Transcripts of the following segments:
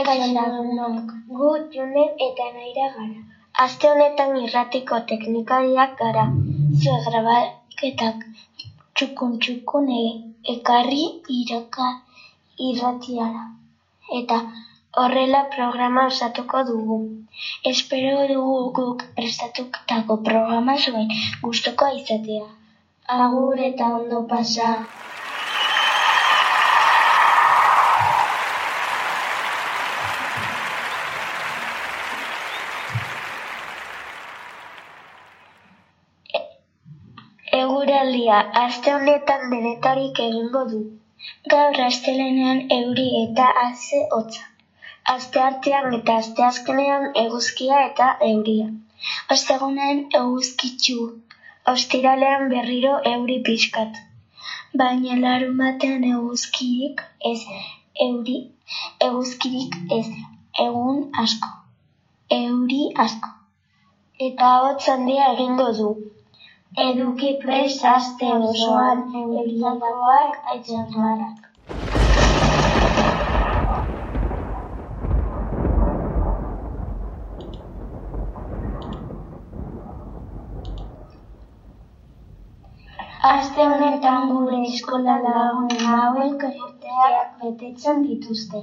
Lagunok, gu Junen eta Naira gara. Aste honetan irratiko teknikariak gara. Zue grabaketak txukun txukun e- ekarri iraka irratiara. Eta horrela programa osatuko dugu. Espero dugu guk prestatutako programa zuen gustokoa izatea. Agur eta ondo pasa. Eguraldia aste honetan denetarik egingo du. Gaur astelenean euri eta haze hotza. Asteartean eta asteazkenean eguzkia eta euria. Ostegunean eguzkitsu. Ostiralean berriro euri pixkat. Baina larun batean eguzkirik ez euri eguzkirik ez egun asko. Euri asko. Eta hotz handia egingo du. Eduki prest aste osoan euriakoak aitzarlarak. Aste honetan gure eskola lagun hauek urteak betetzen dituzte.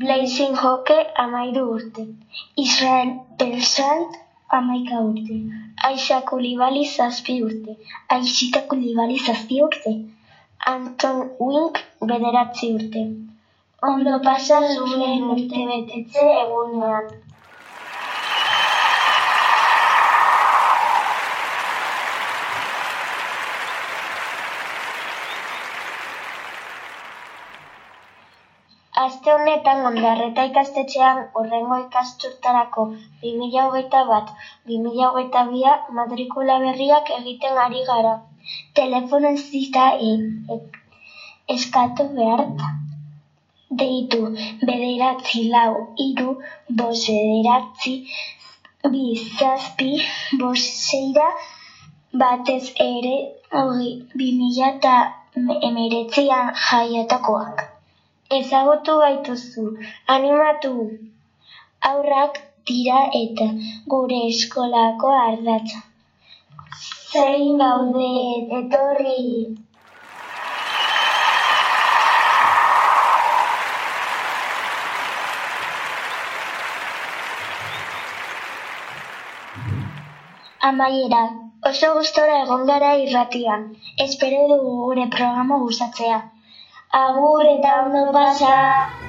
Blazing Hoke amairu urte. Israel Belsalt amaika urte. Aixa Kulibali zazpi urte. Aixita Kulibali zazpi urte. Anton Wink bederatzi urte. Ondo pasa zuen urte betetze egunean. Aste honetan ondarreta ikastetxean horrengo ikasturtarako 2021 bat, 2022 matrikula berriak egiten ari gara. Telefono zita e, eskatu behar da. Deitu bederatzi lau iru bos bederatzi bi zazpi bos seira batez ere mila eta emeretzian jaiatakoak. Ezagutu gaituzu, animatu aurrak dira eta gure eskolako ardatza. Zein gaude, etorri! Amaiera, oso gustora egon gara irratian. Espero dugu gure programa gustatzea. Agur eta ondo pasa!